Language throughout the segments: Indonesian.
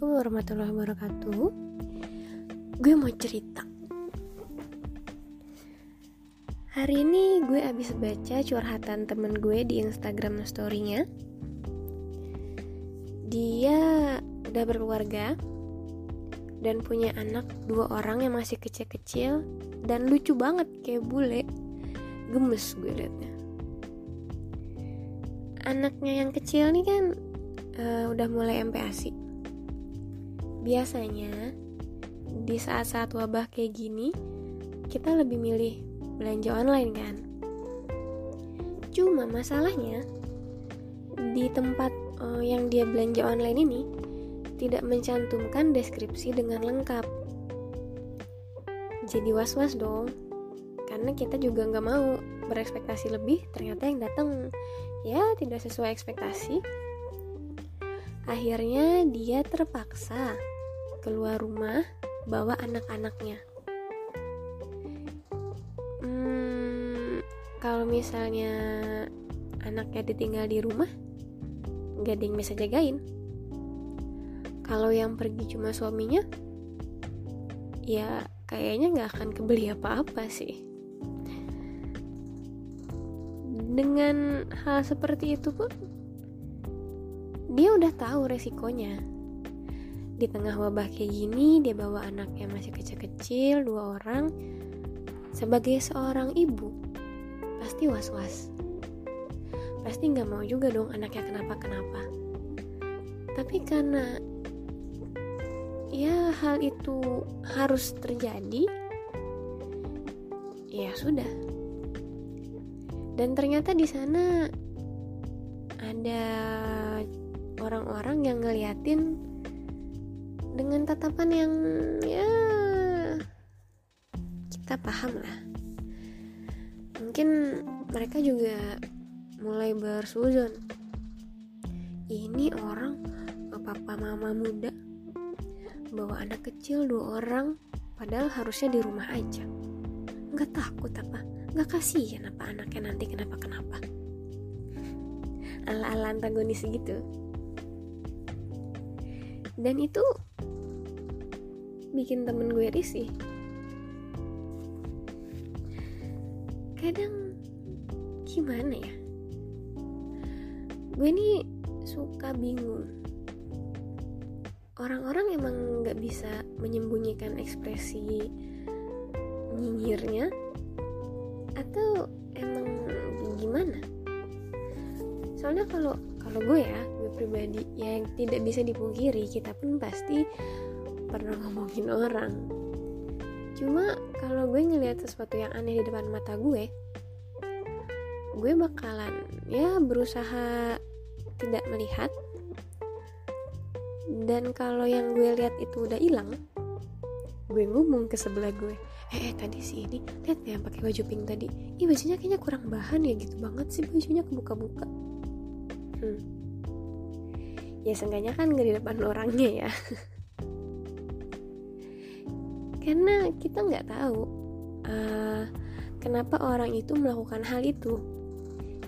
Assalamualaikum warahmatullahi wabarakatuh. Gue mau cerita. Hari ini gue abis baca curhatan temen gue di Instagram story-nya. Dia udah berkeluarga Dan punya anak dua orang yang masih kecil-kecil Dan lucu banget kayak bule. Gemes gue liatnya. Anaknya yang kecil nih kan uh, udah mulai MPASI biasanya di saat-saat wabah kayak gini kita lebih milih belanja online kan? Cuma masalahnya di tempat uh, yang dia belanja online ini tidak mencantumkan deskripsi dengan lengkap. Jadi was-was dong karena kita juga nggak mau berekspektasi lebih ternyata yang datang ya tidak sesuai ekspektasi. Akhirnya dia terpaksa keluar rumah bawa anak-anaknya. Hmm, kalau misalnya anaknya ditinggal di rumah, gak ada yang bisa jagain. Kalau yang pergi cuma suaminya, ya kayaknya gak akan kebeli apa-apa sih. Dengan hal seperti itu pun, dia udah tahu resikonya di tengah wabah kayak gini dia bawa anaknya masih kecil-kecil dua orang sebagai seorang ibu. Pasti was-was. Pasti nggak mau juga dong anaknya kenapa-kenapa. Tapi karena ya hal itu harus terjadi ya sudah. Dan ternyata di sana ada orang-orang yang ngeliatin dengan tatapan yang ya kita paham lah. Mungkin mereka juga mulai bersuzon. Ini orang papa mama muda? Bawa anak kecil dua orang padahal harusnya di rumah aja. Nggak takut apa? Nggak kasihan apa anaknya nanti kenapa kenapa ala ala antagonis gitu dan itu bikin temen gue risih. Kadang gimana ya? Gue ini suka bingung. Orang-orang emang nggak bisa menyembunyikan ekspresi nyinyirnya atau emang gimana? Soalnya kalau kalau gue ya pribadi yang tidak bisa dipungkiri kita pun pasti pernah ngomongin orang. Cuma kalau gue ngelihat sesuatu yang aneh di depan mata gue gue bakalan ya berusaha tidak melihat. Dan kalau yang gue lihat itu udah hilang gue ngomong ke sebelah gue eh, eh tadi si ini lihat yang pakai baju pink tadi. Ih bajunya kayaknya kurang bahan ya gitu banget sih bajunya kebuka-buka. Hmm. Ya seenggaknya kan gak di depan orangnya ya. Karena kita nggak tahu uh, kenapa orang itu melakukan hal itu.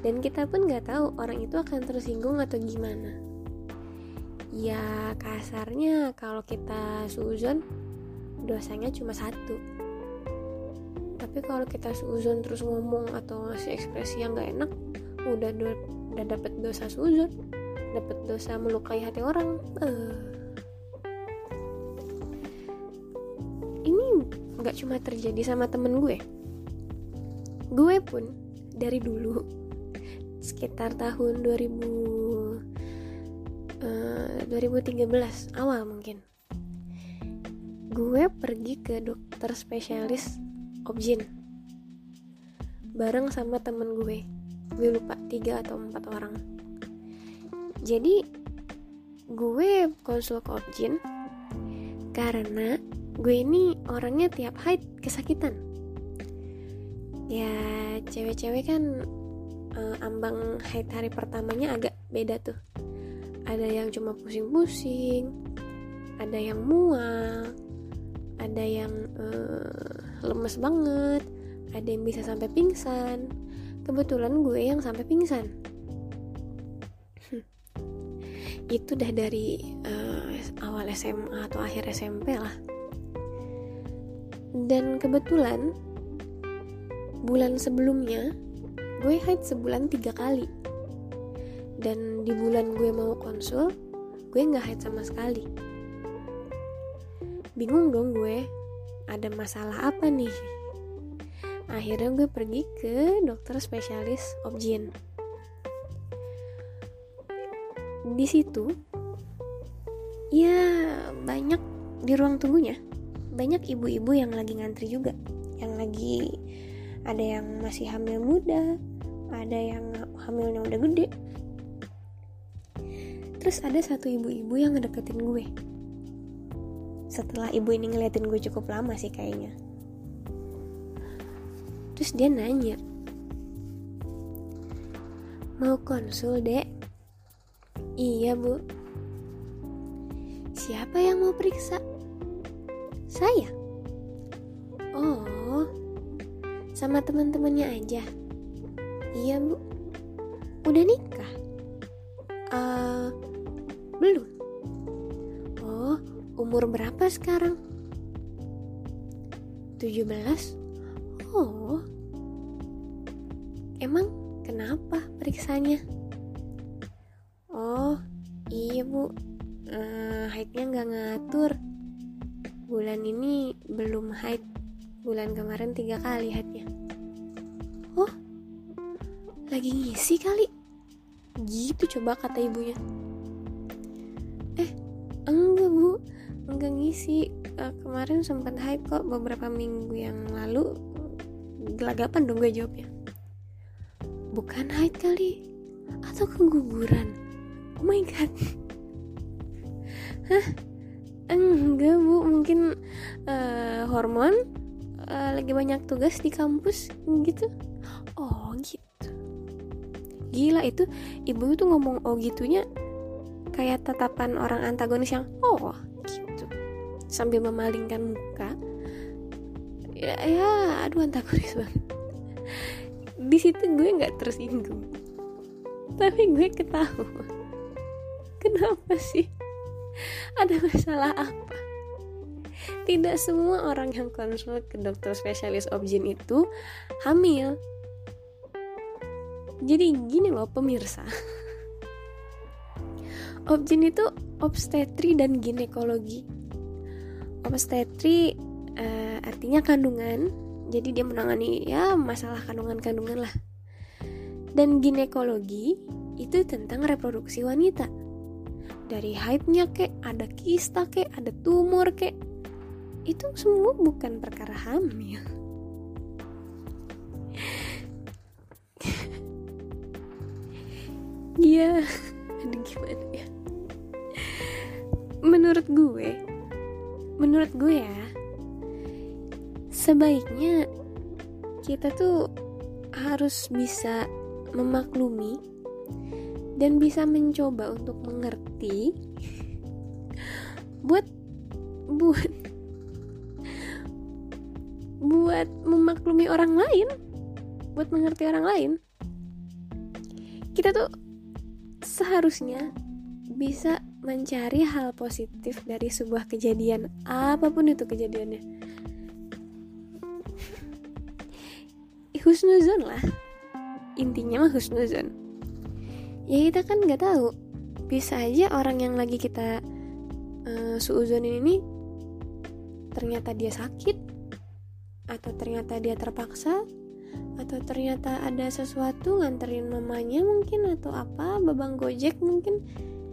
Dan kita pun nggak tahu orang itu akan tersinggung atau gimana. Ya kasarnya kalau kita suzon dosanya cuma satu. Tapi kalau kita suzon terus ngomong atau ngasih ekspresi yang nggak enak udah do udah dapet dosa suzon dapet dosa melukai hati orang. Uh. nggak cuma terjadi sama temen gue. Gue pun dari dulu sekitar tahun 2000 uh, 2013 awal mungkin gue pergi ke dokter spesialis objin bareng sama temen gue. Gue lupa tiga atau empat orang jadi gue konsul ke objin karena gue ini orangnya tiap haid kesakitan. Ya cewek-cewek kan uh, ambang haid hari pertamanya agak beda tuh. Ada yang cuma pusing-pusing ada yang mual ada yang uh, lemes banget ada yang bisa sampai pingsan. Kebetulan gue yang sampai pingsan itu dah dari uh, awal SMA atau akhir SMP lah. Dan kebetulan bulan sebelumnya gue haid sebulan tiga kali. Dan di bulan gue mau konsul gue nggak haid sama sekali. Bingung dong gue ada masalah apa nih? Akhirnya gue pergi ke dokter spesialis objin di situ ya banyak di ruang tunggunya. Banyak ibu-ibu yang lagi ngantri juga yang lagi ada yang masih hamil muda ada yang hamilnya udah gede. Terus ada satu ibu-ibu yang ngedeketin gue. Setelah ibu ini ngeliatin gue cukup lama sih kayaknya. Terus dia nanya mau konsul dek iya bu siapa yang mau periksa saya? Oh, sama teman-temannya aja. Iya bu. Udah nikah? Uh, belum. Oh, umur berapa sekarang? 17? Oh. Emang kenapa periksanya? Iya bu. Uh, haidnya nggak ngatur. Bulan ini belum haid bulan kemarin tiga kali haidnya oh lagi ngisi kali? Gitu coba kata ibunya. Eh enggak bu. Enggak ngisi. Uh, kemarin sempat haid kok beberapa minggu yang lalu. Gelagapan dong gue jawabnya. Bukan haid kali. Atau keguguran. Oh my god hah? Enggak bu. Mungkin uh, hormon uh, lagi banyak tugas di kampus gitu. Oh gitu. Gila itu. Ibu tuh ngomong oh gitunya kayak tatapan orang antagonis yang oh gitu. Sambil memalingkan muka. Ya, ya aduh antagonis banget. Di situ gue nggak tersinggung. Tapi gue ketawa. Kenapa sih ada masalah apa? Tidak semua orang yang konsul ke dokter spesialis objin itu hamil. Jadi gini loh pemirsa. Objin itu obstetri dan ginekologi. Obstetri uh, artinya kandungan. Jadi dia menangani ya masalah kandungan-kandungan lah. Dan ginekologi itu tentang reproduksi wanita dari haidnya kek ada kista kek ada tumor kek itu semua bukan perkara hamil Iya, ada gimana ya? Menurut gue, menurut gue ya, sebaiknya kita tuh harus bisa memaklumi dan bisa mencoba untuk mengerti buat buat buat memaklumi orang lain buat mengerti orang lain kita tuh seharusnya bisa mencari hal positif dari sebuah kejadian apa pun itu kejadiannya. Husnuzon lah. Intinya mah husnuzon ya kita kan nggak tahu. Bisa aja orang yang lagi kita uh, suuzonin ini ternyata dia sakit atau ternyata dia terpaksa atau ternyata ada sesuatu nganterin mamanya mungkin atau apa babang gojek mungkin.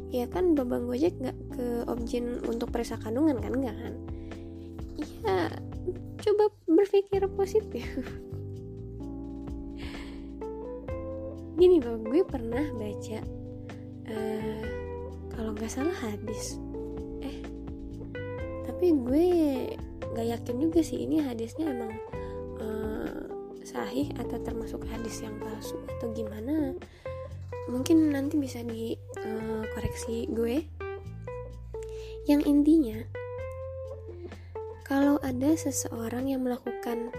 Ya kan babang gojek nggak ke objin untuk periksa kandungan kan nggak kan? Ya coba berpikir positif gini loh gue pernah baca uh, kalau nggak salah hadis. Eh tapi gue nggak yakin juga sih ini hadisnya emang uh, sahih atau termasuk hadis yang palsu atau gimana. Mungkin nanti bisa dikoreksi uh, gue. Yang intinya kalau ada seseorang yang melakukan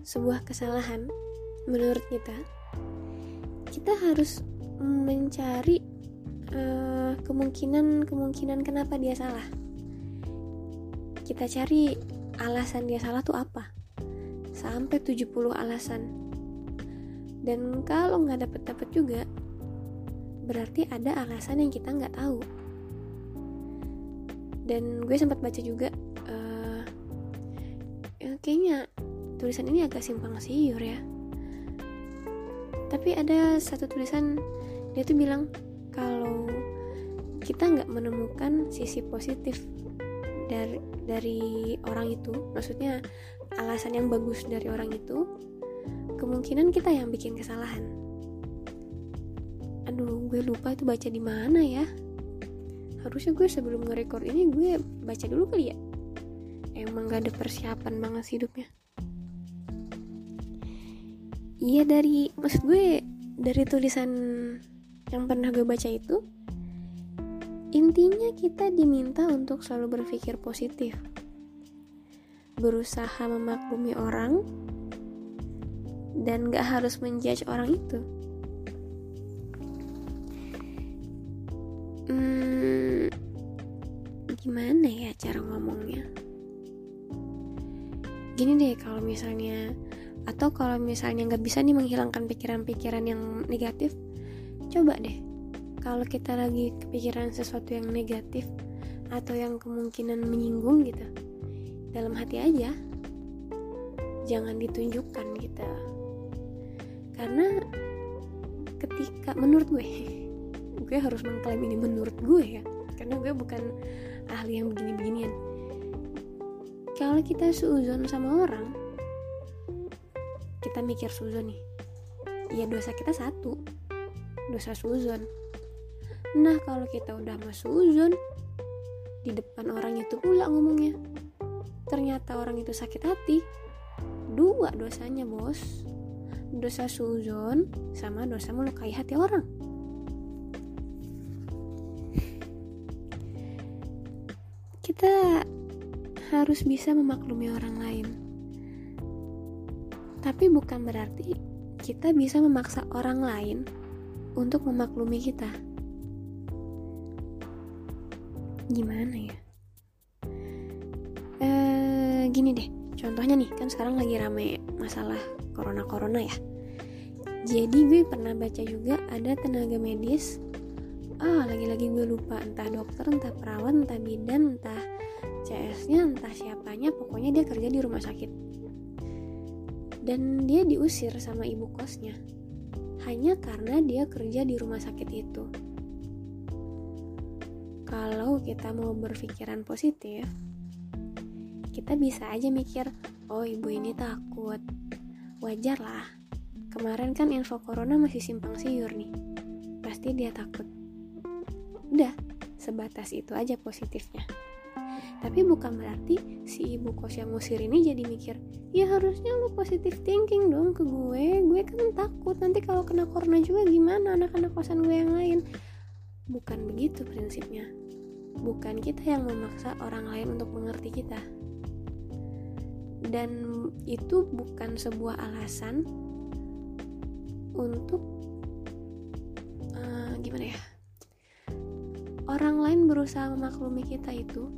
sebuah kesalahan menurut kita kita harus mencari uh, kemungkinan kemungkinan kenapa dia salah. Kita cari alasan dia salah tuh apa. Sampai 70 alasan. Dan kalau nggak dapet dapet juga berarti ada alasan yang kita nggak tahu. Dan gue sempat baca juga uh, kayaknya tulisan ini agak simpang siur ya tapi ada satu tulisan dia tuh bilang kalau kita nggak menemukan sisi positif dari dari orang itu maksudnya alasan yang bagus dari orang itu kemungkinan kita yang bikin kesalahan. Aduh gue lupa itu baca di mana ya. Harusnya gue sebelum nge-record ini gue baca dulu kali ya. Emang gak ada persiapan banget hidupnya iya dari maksud gue dari tulisan yang pernah gue baca itu intinya kita diminta untuk selalu berpikir positif. Berusaha memaklumi orang dan gak harus menjudge orang itu. Hmm, gimana ya cara ngomongnya? Gini deh kalau misalnya atau kalau misalnya nggak bisa nih menghilangkan pikiran-pikiran yang negatif coba deh. Kalau kita lagi kepikiran sesuatu yang negatif atau yang kemungkinan menyinggung gitu dalam hati aja jangan ditunjukkan gitu. Karena ketika menurut gue gue harus mengklaim ini menurut gue ya karena gue bukan ahli yang begini-beginian. Kalau kita seuzon sama orang kita mikir suzon nih. Ya dosa kita satu. Dosa suzon. Nah kalau kita udah sama suzon di depan orang itu pula ngomongnya. Ternyata orang itu sakit hati. Dua dosanya bos. Dosa suzon sama dosa melukai hati orang. Kita harus bisa memaklumi orang lain. Tapi bukan berarti kita bisa memaksa orang lain untuk memaklumi kita. Gimana ya? Eh, gini deh, contohnya nih, kan sekarang lagi rame masalah corona-corona ya. Jadi gue pernah baca juga ada tenaga medis ah lagi-lagi gue lupa entah dokter entah perawat entah bidan entah CS nya entah siapanya pokoknya dia kerja di rumah sakit dan dia diusir sama ibu kosnya. Hanya karena dia kerja di rumah sakit itu. Kalau kita mau berpikiran positif kita bisa aja mikir oh ibu ini takut. Wajar lah. Kemarin kan info corona masih simpang siur nih. Pasti dia takut. Udah sebatas itu aja positifnya tapi bukan berarti si ibu kos yang ngusir ini jadi mikir ya harusnya lu positif thinking dong ke gue. Gue kan takut nanti kalau kena corona juga gimana anak-anak kosan gue yang lain. Bukan begitu prinsipnya. Bukan kita yang memaksa orang lain untuk mengerti kita. Dan itu bukan sebuah alasan untuk uh, gimana ya? Orang lain berusaha memaklumi kita itu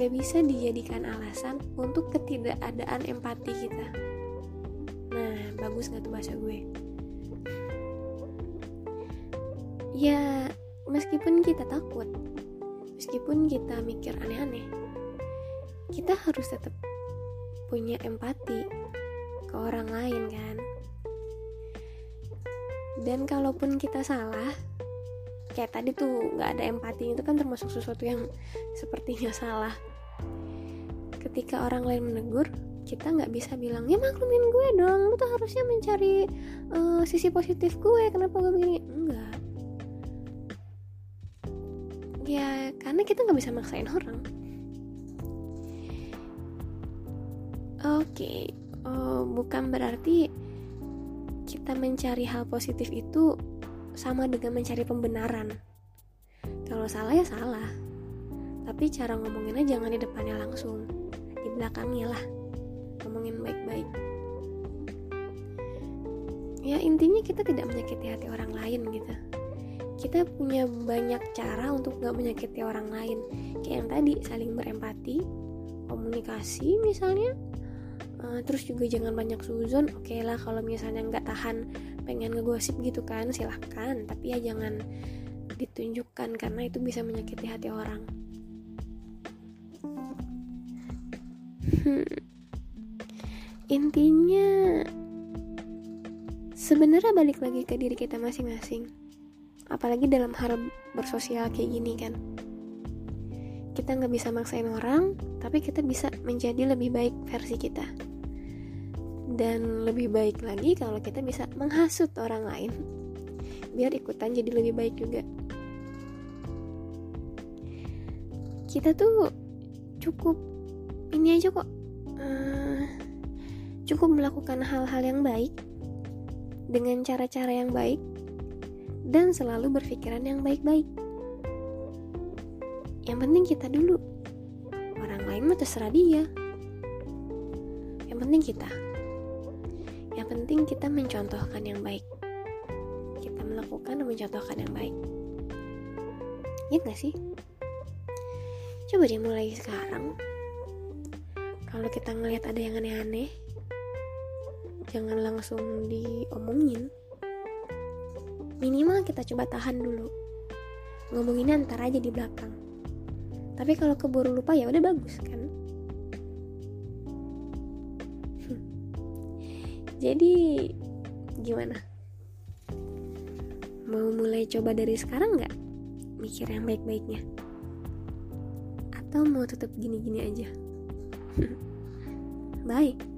gak bisa dijadikan alasan untuk ketidakadaan empati kita. Nah, bagus gak tuh bahasa gue? Ya, meskipun kita takut, meskipun kita mikir aneh-aneh, kita harus tetap punya empati ke orang lain kan. Dan kalaupun kita salah, kayak tadi tuh nggak ada empati itu kan termasuk sesuatu yang sepertinya salah. Ketika orang lain menegur kita nggak bisa bilang ya maklumin gue dong lu tuh harusnya mencari uh, sisi positif gue kenapa gue begini? Enggak. Ya karena kita nggak bisa maksain orang. Oke okay. uh, bukan berarti kita mencari hal positif itu sama dengan mencari pembenaran. Kalau salah ya salah. Tapi cara ngomonginnya jangan di depannya langsung. Di belakangnya lah. Ngomongin baik-baik. Ya intinya kita tidak menyakiti hati orang lain gitu. kita punya banyak cara untuk gak menyakiti orang lain kayak yang tadi saling berempati komunikasi misalnya uh, terus juga jangan banyak suzon oke okay lah kalau misalnya nggak tahan pengen ngegosip gitu kan silahkan. Tapi ya jangan ditunjukkan karena itu bisa menyakiti hati orang. Hmm. intinya sebenarnya balik lagi ke diri kita masing-masing. Apalagi dalam hal bersosial kayak gini kan. Kita nggak bisa maksain orang tapi kita bisa menjadi lebih baik versi kita dan lebih baik lagi kalau kita bisa menghasut orang lain biar ikutan jadi lebih baik juga kita tuh cukup ini aja kok uh, cukup melakukan hal-hal yang baik dengan cara-cara yang baik dan selalu berpikiran yang baik-baik. Yang penting kita dulu. Orang lain mah terserah dia. Yang penting kita. Penting kita mencontohkan yang baik. Kita melakukan dan mencontohkan yang baik. Ya gak sih? Coba deh mulai sekarang. Kalau kita ngelihat ada yang aneh-aneh, jangan langsung diomongin minimal kita coba tahan dulu ngomonginnya ntar aja di belakang tapi kalau keburu lupa ya udah bagus kan jadi gimana? Mau mulai coba dari sekarang nggak? Mikir yang baik-baiknya? Atau mau tetap gini-gini aja? Baik